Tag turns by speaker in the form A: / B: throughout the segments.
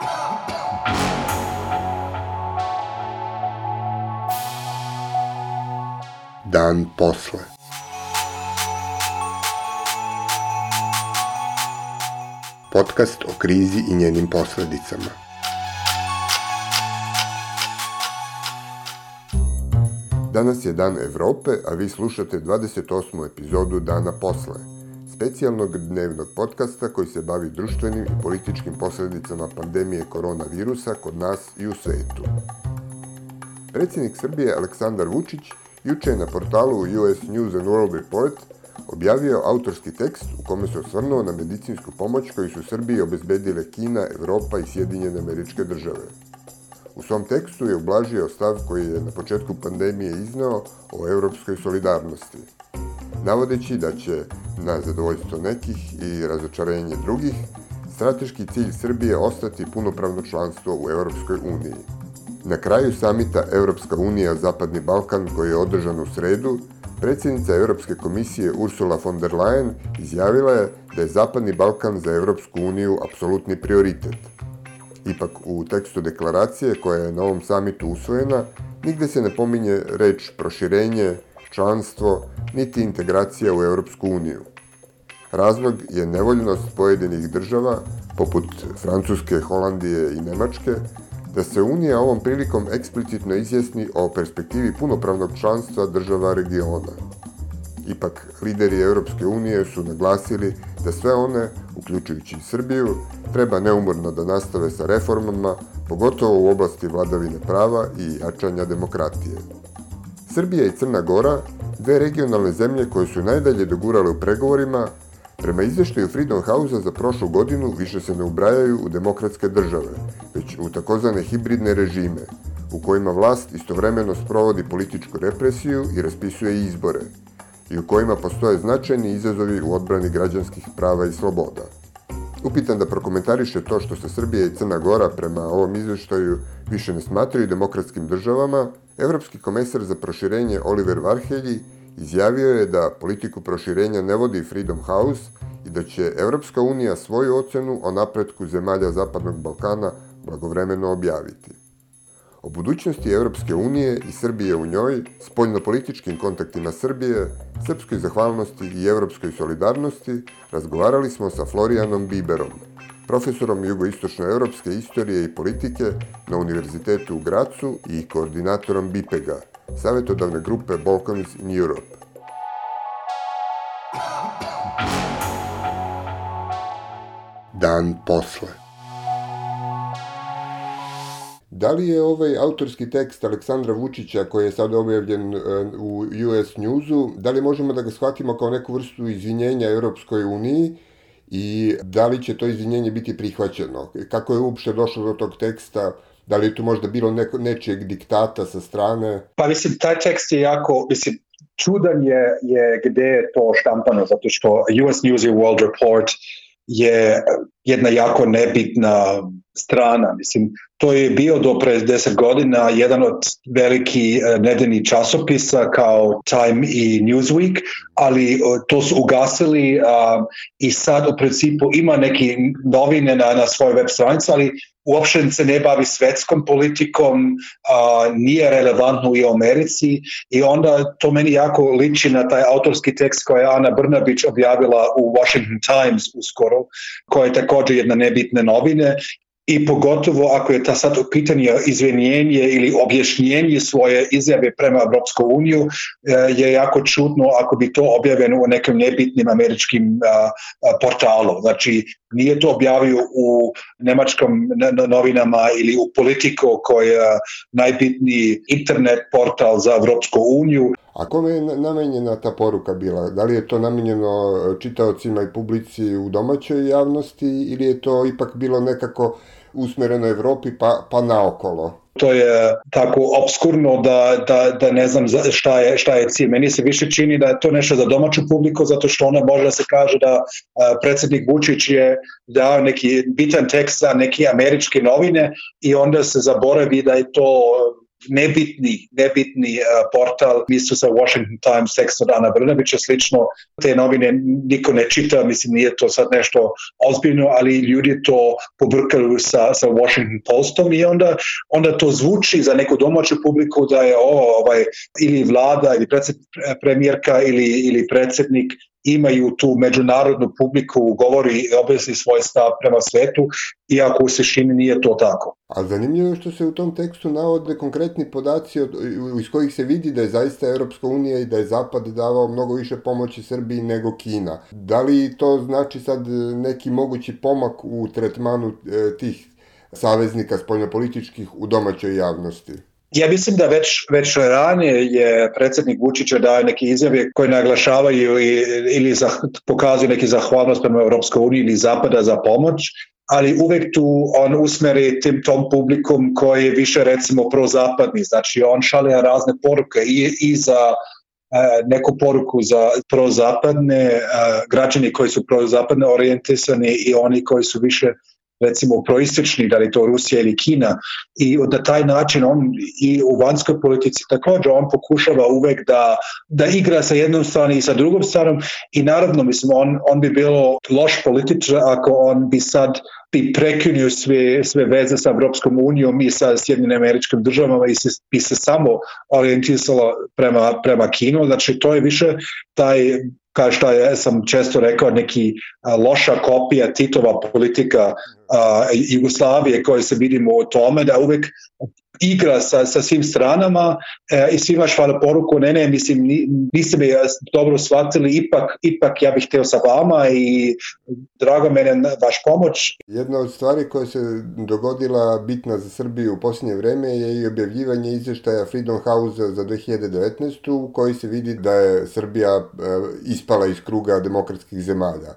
A: Dan posle. Podcast o krizi i njenim posledicama. Danas je Dan Evrope, a vi slušate 28. epizodu Dana posle, specijalnog dnevnog podcasta koji se bavi društvenim i političkim posledicama pandemije koronavirusa kod nas i u svetu. Predsjednik Srbije Aleksandar Vučić juče je na portalu US News and World Report objavio autorski tekst u kome se osvrnuo na medicinsku pomoć koju su Srbiji obezbedile Kina, Evropa i Sjedinjene američke države. U svom tekstu je ublažio stav koji je na početku pandemije iznao o evropskoj solidarnosti, navodeći da će, na zadovoljstvo nekih i razočarenje drugih, strateški cilj Srbije ostati punopravno članstvo u Evropskoj uniji. Na kraju samita Evropska unija Zapadni Balkan koji je održan u sredu, predsjednica Evropske komisije Ursula von der Leyen izjavila je da je Zapadni Balkan za Evropsku uniju apsolutni prioritet. Ipak u tekstu deklaracije koja je na ovom samitu usvojena, nigde se ne pominje reč proširenje, članstvo, niti integracija u Evropsku uniju. Razlog je nevoljnost pojedinih država, poput Francuske, Holandije i Nemačke, da se Unija ovom prilikom eksplicitno izjasni o perspektivi punopravnog članstva država regiona. Ipak, lideri Europske unije su naglasili da sve one, uključujući i Srbiju, treba neumorno da nastave sa reformama, pogotovo u oblasti vladavine prava i jačanja demokratije. Srbija i Crna Gora, dve regionalne zemlje koje su najdalje dogurale u pregovorima, Prema izveštaju Freedom House-a za prošlu godinu više se ne ubrajaju u demokratske države, već u takozvane hibridne režime, u kojima vlast istovremeno sprovodi političku represiju i raspisuje izbore, i u kojima postoje značajni izazovi u odbrani građanskih prava i sloboda. Upitan da prokomentariše to što se Srbija i Crna Gora prema ovom izveštaju više ne smatraju demokratskim državama, Evropski komesar za proširenje Oliver Varhelji Izjavio je da politiku proširenja ne vodi Freedom House i da će Evropska unija svoju ocenu o napretku zemalja Zapadnog Balkana blagovremeno objaviti. O budućnosti Evropske unije i Srbije u njoj, spoljnopolitičkim kontaktima Srbije, srpskoj zahvalnosti i evropskoj solidarnosti razgovarali smo sa Florijanom Biberom, profesorom jugoistočnoevropske istorije i politike na Univerzitetu u Gracu i koordinatorom BIPEG-a, savjetodavne grupe Balkans in Europe. Dan posle. Da li je ovaj autorski tekst Aleksandra Vučića koji je sad objavljen e, u US Newsu, da li možemo da ga shvatimo kao neku vrstu izvinjenja Europskoj uniji i da li će to izvinjenje biti prihvaćeno? Kako je uopšte došlo do tog teksta? Da li je tu možda bilo neko, nečijeg diktata sa strane?
B: Pa mislim, taj tekst je jako, mislim, čudan je, je gde je to štampano, zato što US News and World Report je jedna jako nebitna strana. Mislim, to je bio do pre 10 godina jedan od veliki e, nedeljnih časopisa kao Time i Newsweek, ali to su ugasili a, i sad u principu ima neki novine na, na svojoj web stranici, ali uopšte se ne bavi svetskom politikom, a, nije relevantno i u Americi i onda to meni jako liči na taj autorski tekst koji je Ana Brnabić objavila u Washington Times uskoro, koja je takođe jedna nebitne novine i pogotovo ako je ta sad u pitanju izvinjenje ili objašnjenje svoje izjave prema Evropsku uniju e, je jako čudno ako bi to objavljeno u nekim nebitnim američkim portalu. Znači, nije to objavio u nemačkom novinama ili u politiku koja je najbitniji internet portal za Evropsku uniju.
A: A kome je namenjena ta poruka bila? Da li je to namenjeno čitaocima i publici u domaćoj javnosti ili je to ipak bilo nekako usmereno Evropi pa, pa naokolo?
B: to je tako obskurno da, da, da ne znam šta je, šta je cilj. Meni se više čini da je to nešto za domaću publiku, zato što ona može da se kaže da predsednik Vučić je dao neki bitan tekst za neke američke novine i onda se zaboravi da je to nebitni, nebitni uh, portal, isto sa Washington Times, tekst od Ana Brnabića, slično, te novine niko ne čita, mislim nije to sad nešto ozbiljno, ali ljudi to pobrkaju sa, sa Washington Postom i onda, onda to zvuči za neku domaću publiku da je o, ovaj, ili vlada ili premijerka ili, ili predsednik imaju tu međunarodnu publiku, govori i objasni svoj stav prema svetu, iako u suštini nije to tako.
A: A zanimljivo je što se u tom tekstu navode konkretni podaci od, iz kojih se vidi da je zaista Europska unija i da je Zapad davao mnogo više pomoći Srbiji nego Kina. Da li to znači sad neki mogući pomak u tretmanu e, tih saveznika spoljnopolitičkih u domaćoj javnosti?
B: Ja mislim da već, već ranije je predsednik Vučića dao neke izjave koje naglašavaju ili za, pokazuju neki zahvalnost prema Europskoj uniji ili Zapada za pomoć, ali uvek tu on usmeri tim tom publikom koji je više recimo prozapadni, znači on šalje razne poruke i, i za e, neku poruku za prozapadne e, građani koji su prozapadne orijentisani i oni koji su više recimo proistočni, da li to Rusija ili Kina i na taj način on i u vanjskoj politici također on pokušava uvek da, da igra sa jednom stranom i sa drugom stranom i naravno mislim on, on bi bilo loš političar ako on bi sad bi prekinio sve, sve veze sa Evropskom unijom i sa Sjedinim američkim državama i se, bi se samo orijentisalo prema, prema Kinu. Znači to je više taj kao što ja sam često rekao, neki a, loša kopija Titova politika a, Jugoslavije koje se vidimo u tome, da uvek igra sa, sa svim stranama e, i svima švala poruku, ne, ne, mislim, niste me dobro shvatili, ipak, ipak ja bih hteo sa vama i drago mene vaš pomoć.
A: Jedna od stvari koja se dogodila bitna za Srbiju u posljednje vreme je i objavljivanje izveštaja Freedom House za 2019. u koji se vidi da je Srbija e, ispala iz kruga demokratskih zemalja.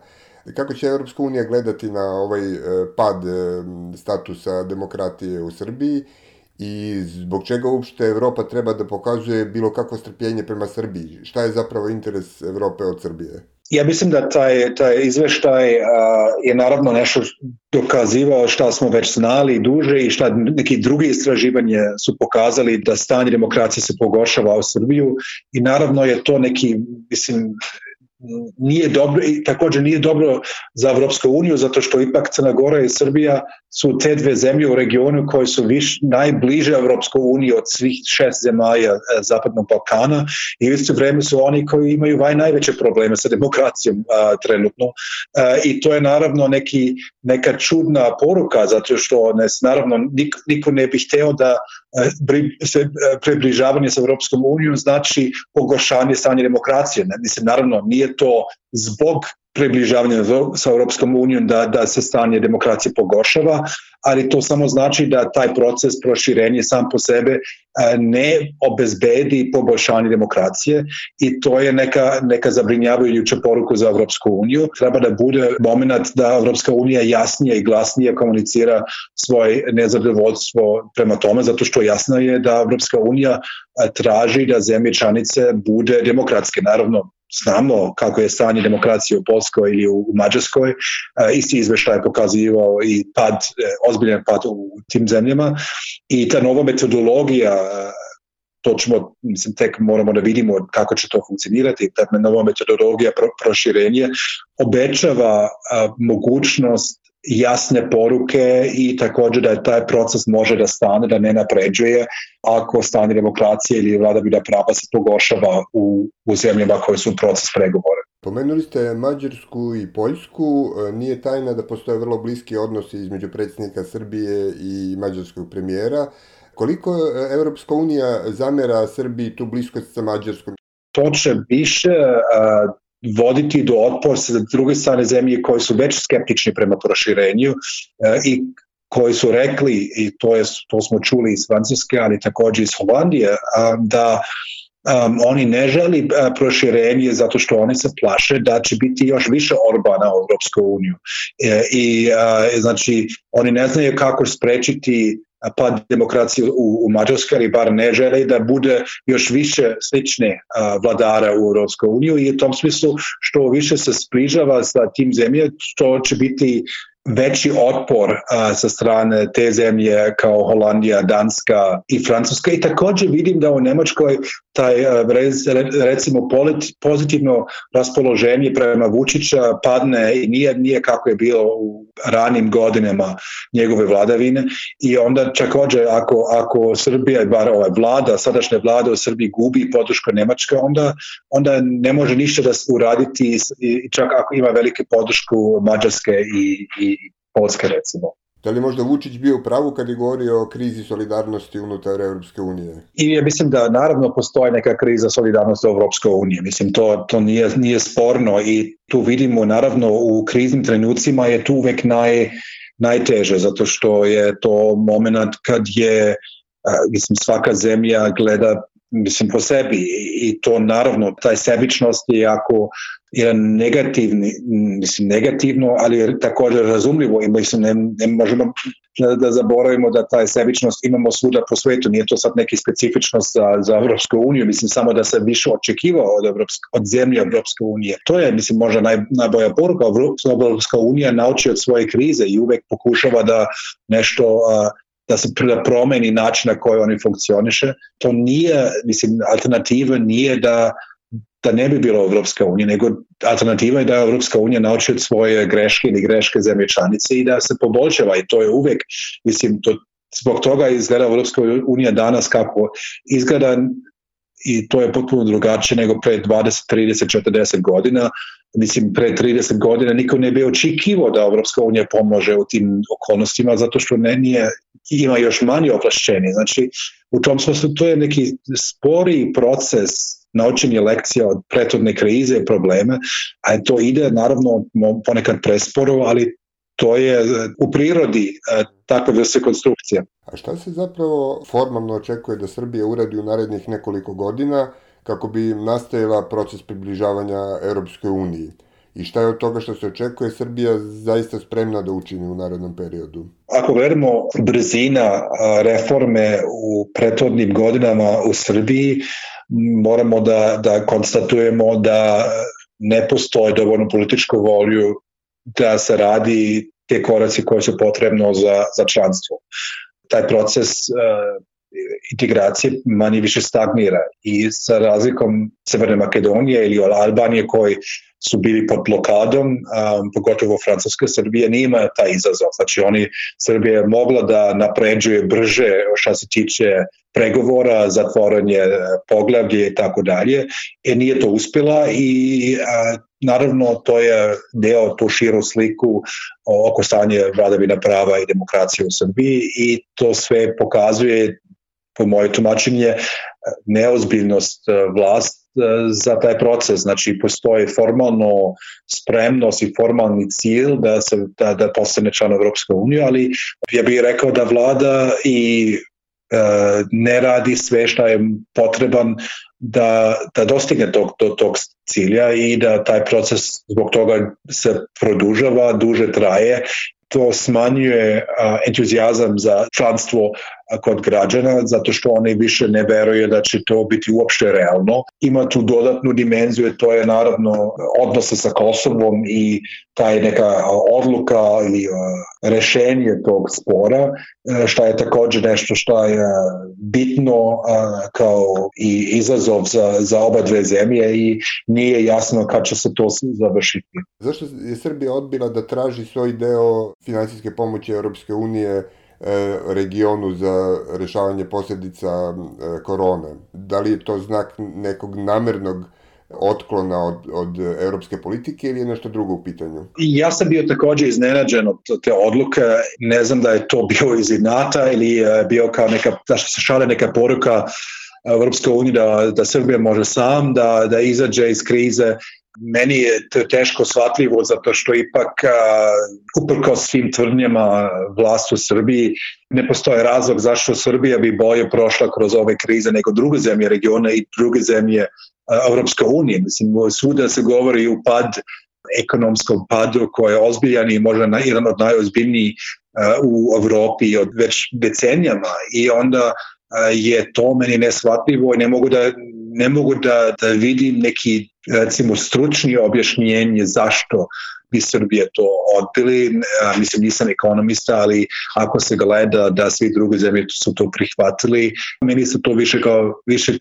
A: Kako će Evropska unija gledati na ovaj e, pad e, statusa demokratije u Srbiji i zbog čega uopšte Evropa treba da pokazuje bilo kakvo strpljenje prema Srbiji? Šta je zapravo interes Evrope od Srbije?
B: Ja mislim da taj, taj izveštaj uh, je naravno nešto dokazivao šta smo već znali duže i šta neki drugi istraživanje su pokazali da stanje demokracije se pogoršava u Srbiju i naravno je to neki, mislim, nije dobro i takođe nije dobro za Evropsku uniju zato što ipak Crna Gora i Srbija su te dve zemlje u regionu koje su viš, najbliže Evropskoj uniji od svih šest zemalja e, Zapadnog Balkana i u isto vreme su oni koji imaju vaj najveće probleme sa demokracijom a, trenutno a, i to je naravno neki, neka čudna poruka zato što ne, naravno nik, niko ne bi hteo da e, se e, približavanje sa Evropskom unijom znači pogoršanje stanja demokracije. Ne, mislim, naravno, nije to zbog približavanja sa Europskom unijom da, da se stanje demokracije pogoršava, ali to samo znači da taj proces proširenja sam po sebe ne obezbedi poboljšanje demokracije i to je neka, neka zabrinjavajuća poruka za Evropsku uniju. Treba da bude moment da Evropska unija jasnije i glasnije komunicira svoj nezadovoljstvo prema tome, zato što jasno je da Evropska unija traži da zemlje članice bude demokratske. Naravno, znamo kako je stanje demokracije u Polskoj ili u Mađarskoj, e, isti izveštaj je pokazivao i pad, e, ozbiljan pad u tim zemljama. I ta nova metodologija e, to ćemo, mislim, tek moramo da vidimo kako će to funkcionirati, ta nova metodologija pro, proširenje obećava a, mogućnost jasne poruke i takođe da taj proces može da stane, da ne napređuje ako stane demokracije ili vlada bi da prava se pogoršava u, u zemljama koje su proces pregovora.
A: Pomenuli ste Mađarsku i Poljsku, e, nije tajna da postoje vrlo bliski odnosi između predsjednika Srbije i mađarskog premijera. Koliko Evropska unija zamera Srbiji tu bliskost sa Mađarskom?
B: To će više voditi do otpor sa druge strane zemlje koji su već skeptični prema proširenju e, i koji su rekli, i to, je, to smo čuli iz Francuske, ali takođe iz Holandije, da um, oni ne želi uh, proširenje zato što oni se plaše da će biti još više Orbana u Europsku uniju. E, I uh, znači oni ne znaju kako sprečiti pad demokracije u, u Mađarskoj, ali bar ne žele da bude još više slične a, vladara u Europskoj uniju i u tom smislu što više se sprižava sa tim zemlje, što će biti veći otpor a, sa strane te zemlje kao Holandija, Danska i Francuska. I također vidim da u Nemačkoj taj recimo pozitivno raspoloženje prema Vučića padne i nije, nije kako je bilo u ranim godinama njegove vladavine. I onda također ako, ako Srbija, bar ova vlada, sadašnja vlada u Srbiji gubi podršku Nemačka, onda, onda ne može ništa da uraditi čak ako ima velike podršku Mađarske i, i Polske recimo.
A: Da li možda Vučić bio u pravu kad je govorio o krizi solidarnosti unutar Europske unije?
B: I ja mislim da naravno postoji neka kriza solidarnosti u Europskoj uniji. Mislim, to, to nije, nije sporno i tu vidimo naravno u kriznim trenucima je tu uvek naj, najteže zato što je to moment kad je mislim svaka zemlja gleda mislim po sebi i to naravno taj sebičnost je jako jedan negativni, mislim negativno, ali je također razumljivo i mislim ne, ne možemo da, da zaboravimo da taj sebičnost imamo svuda po svetu, nije to sad neki specifičnost za, za Evropsku uniju, mislim samo da se više očekivao od, Evropske, od zemlje Evropske unije. To je, mislim, možda naj, najbolja poruka, Evropska unija nauči od svoje krize i uvek pokušava da nešto uh, da se da promeni način na koji oni funkcioniše. To nije, mislim, alternativa nije da da ne bi bilo Evropska unija, nego alternativa je da Evropska unija nauči od svoje greške ili greške zemlje članice i da se poboljšava i to je uvek, mislim, to, zbog toga izgleda Evropska unija danas kako izgleda i to je potpuno drugačije nego pre 20, 30, 40 godina. Mislim, pre 30 godina niko ne bi očekivo da Evropska unija pomože u tim okolnostima zato što ne nije, ima još manje oplašćenje. Znači, u tom smislu to je neki spori proces naučenje lekcija od prethodne krize i probleme, a to ide naravno ponekad presporo, ali to je u prirodi e, takva vrsta konstrukcija.
A: A šta se zapravo formalno očekuje da Srbija uradi u narednih nekoliko godina kako bi nastavila proces približavanja Europskoj uniji? I šta je od toga što se očekuje Srbija zaista spremna da učini u narednom periodu?
B: Ako gledamo brzina reforme u prethodnim godinama u Srbiji, moramo da, da konstatujemo da ne postoje dovoljno političku volju da se radi te koraci koje su potrebno za, za članstvo. Taj proces integracije manje više stagnira i sa razlikom Severne Makedonije ili Albanije koji su bili pod blokadom, um, pogotovo Francuska Srbija nima taj izazov. Znači oni, Srbija je mogla da napređuje brže što se tiče pregovora, zatvoranje poglavlje i tako dalje, e nije to uspela i a, naravno to je deo tu širu sliku oko stanje vladavina prava i demokracije u Srbiji i to sve pokazuje po moje tumačenje neozbiljnost vlast za taj proces. Znači, postoji formalno spremnost i formalni cilj da, se, da, da postane član Evropske unije, ali ja bih rekao da vlada i e, ne radi sve što je potreban da, da dostigne tog, tog, tog cilja i da taj proces zbog toga se produžava, duže traje to smanjuje entuzijazam za članstvo kod građana zato što oni više ne veruju da će to biti uopšte realno. Ima tu dodatnu dimenziju, to je naravno odnosa sa Kosovom i taj neka odluka ili rešenje tog spora, e, što je takođe nešto što je bitno kao i izazov za, za oba dve zemlje i nije jasno kad će se to završiti.
A: Zašto je Srbija odbila da traži svoj deo finansijske pomoći Europske unije E, regionu za rešavanje posljedica e, korone. Da li je to znak nekog namernog otklona od, od evropske politike ili je nešto drugo u pitanju?
B: Ja sam bio takođe iznenađen od te odluke. Ne znam da je to bio iz inata ili je bio kao neka, da se šale neka poruka Evropska unija da, da Srbija može sam da, da izađe iz krize meni je to teško shvatljivo zato što ipak uprko svim tvrdnjama vlast u Srbiji ne postoje razlog zašto Srbija bi bolje prošla kroz ove krize nego druge zemlje regiona i druge zemlje Evropska unija. Mislim, svuda se govori u pad ekonomskom padu koji je ozbiljan i možda na, jedan od najozbiljnijih u Evropi od već decenijama i onda je to meni neshvatljivo i ne mogu da ne mogu da, da vidim neki recimo stručni objašnjenje zašto bi Srbije to odbili. Mislim, nisam ekonomista, ali ako se gleda da svi drugi zemlje su to prihvatili, meni se to više kao više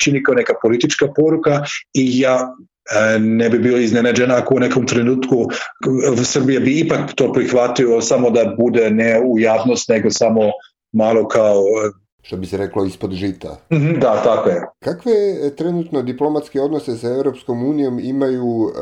B: čini kao neka politička poruka i ja ne bi bio iznenađen ako u nekom trenutku Srbija bi ipak to prihvatio samo da bude ne u javnost nego samo malo kao
A: što bi se reklo ispod žita.
B: Mhm, da, tako je.
A: Kakve e, trenutno diplomatske odnose sa Europskom unijom imaju e,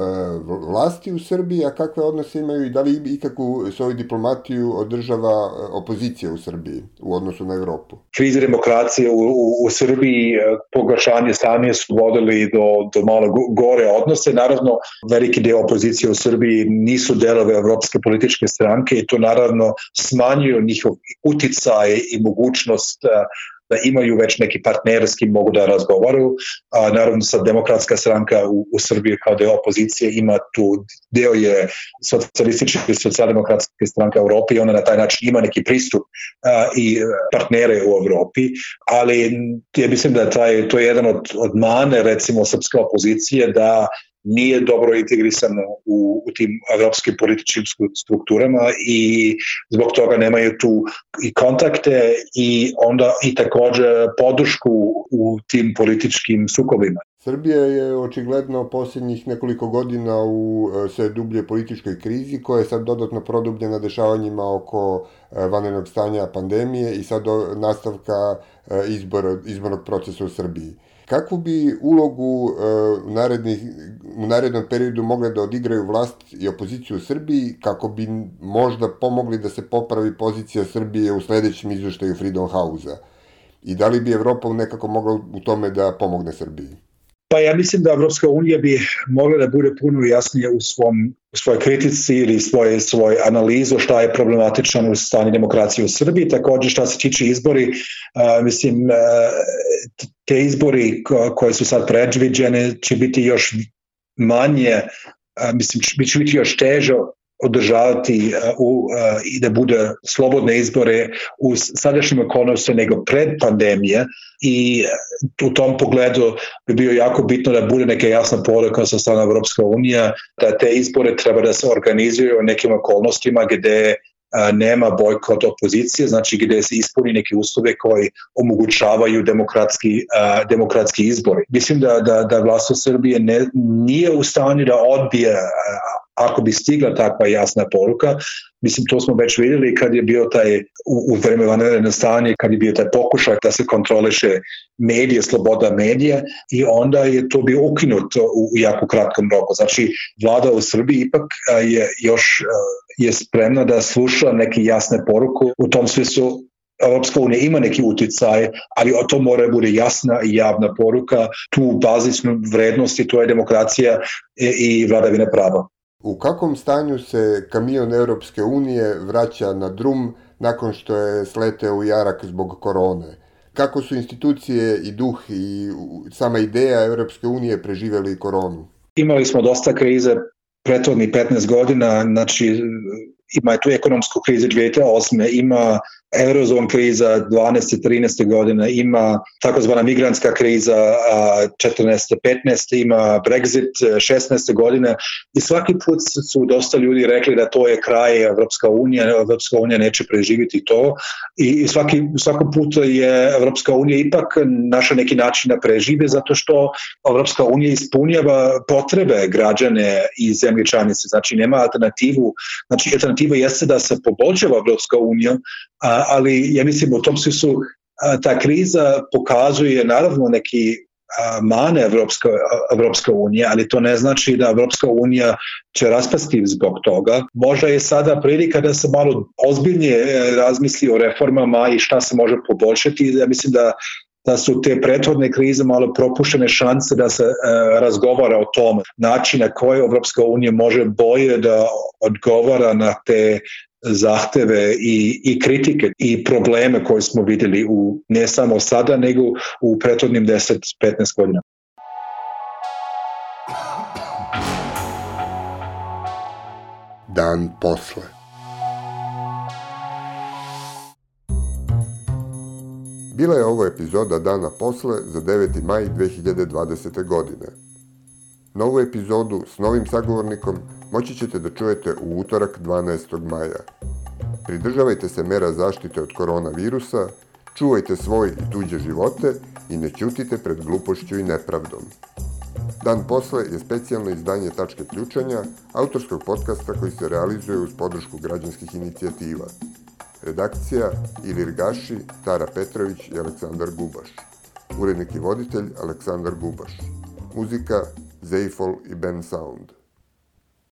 A: vlasti u Srbiji, a kakve odnose imaju i da li ikakvu svoju diplomatiju održava e, opozicija u Srbiji u odnosu na Evropu?
B: Krize demokracije u, u, u Srbiji, e, pogoršanje stanje su vodili do, do malo gore odnose. Naravno, veliki deo opozicije u Srbiji nisu delove evropske političke stranke i to naravno smanjuju njihov uticaj i mogućnost da imaju već neki partner s kim mogu da razgovaraju. A, naravno sad demokratska stranka u, u Srbiji kao deo opozicije ima tu, deo je socijalistička i socijaldemokratska stranka u Europi i ona na taj način ima neki pristup a, i partnere u Evropi, ali ja mislim da taj, to je jedan od, od mane recimo srpske opozicije da nije dobro integrisano u, u tim evropskim političkim strukturama i zbog toga nemaju tu i kontakte i onda i takođe podršku u tim političkim sukobima.
A: Srbija je očigledno posljednjih nekoliko godina u e, sve dublje političkoj krizi koja je sad dodatno produbljena dešavanjima oko e, vanrednog stanja pandemije i sad nastavka e, izbora, izbornog procesa u Srbiji kakvu bi ulogu u, narednih, u narednom periodu mogle da odigraju vlast i opoziciju u Srbiji kako bi možda pomogli da se popravi pozicija Srbije u sledećem izveštaju Freedom House-a? I da li bi Evropa nekako mogla u tome da pomogne Srbiji?
B: Pa ja mislim da Evropska unija bi mogla da bude puno jasnije u svom u svojoj kritici ili svoje, svoj analizu šta je problematično u stanju demokracije u Srbiji. Takođe šta se tiče izbori, uh, mislim, uh, te izbori ko, koje su sad predviđene će biti još manje, mislim, će biti još teže održavati u, i da bude slobodne izbore u sadašnjim okolnostima nego pred pandemije i u tom pogledu bi bio jako bitno da bude neka jasna poruka sa strane Evropska unija da te izbore treba da se organizuju u nekim okolnostima gde nema bojkot opozicije, znači gde se ispuni neke uslove koji omogućavaju demokratski, demokratski izbori. Mislim da, da, da vlast u Srbije ne, nije u stanju da odbije ako bi stigla takva jasna poruka, mislim to smo već videli kad je bio taj u, u vreme vanredne stanje, kad je bio taj pokušaj da se kontroliše medije, sloboda medija i onda je to bio ukinut u, u jako kratkom roku. Znači vlada u Srbiji ipak je još je spremna da sluša neke jasne poruku u tom smislu Europska unija ima neki uticaj, ali to mora da bude jasna i javna poruka, tu bazičnu vrednosti, to je demokracija i vladavine prava.
A: U kakvom stanju se kamion Europske unije vraća na drum nakon što je sleteo u jarak zbog korone? Kako su institucije i duh i sama ideja Europske unije preživeli koronu?
B: Imali smo dosta krize prethodnih 15 godina, znači ima tu ekonomsku krizu 2008. ima eurozon kriza 12. 13. godine, ima takozvana migrantska kriza 14. 15. ima Brexit 16. godine i svaki put su dosta ljudi rekli da to je kraj Evropska unija, Evropska unija neće preživiti to i svaki, svaki put je Evropska unija ipak naša neki način da prežive zato što Evropska unija ispunjava potrebe građane i zemlje članice, znači nema alternativu, znači alternativa jeste da se poboljšava Evropska unija, ali ja mislim u tom smislu ta kriza pokazuje naravno neki mane Evropska, Evropska unija, ali to ne znači da Evropska unija će raspasti zbog toga. Možda je sada prilika da se malo ozbiljnije e, razmisli o reformama i šta se može poboljšati. Ja mislim da da su te prethodne krize malo propuštene šanse da se e, razgovara o tom načina koje Evropska unija može bolje da odgovara na te zahteve i, i kritike i probleme koje smo videli u, ne samo sada, nego u prethodnim 10-15 godina.
A: Dan posle. Bila je ovo epizoda dana posle za 9. maj 2020. godine. Novu epizodu s novim sagovornikom moći ćete da čujete u utorak 12. maja. Pridržavajte se mera zaštite od koronavirusa, čuvajte svoje i tuđe živote i ne ćutite pred glupošću i nepravdom. Dan posle je specijalno izdanje Tačke ključanja, autorskog podcasta koji se realizuje uz podršku građanskih inicijativa. Redakcija Ilir Gaši, Tara Petrović i Aleksandar Gubaš. Urednik i voditelj Aleksandar Gubaš. Muzika Zeifel Ibn Sound.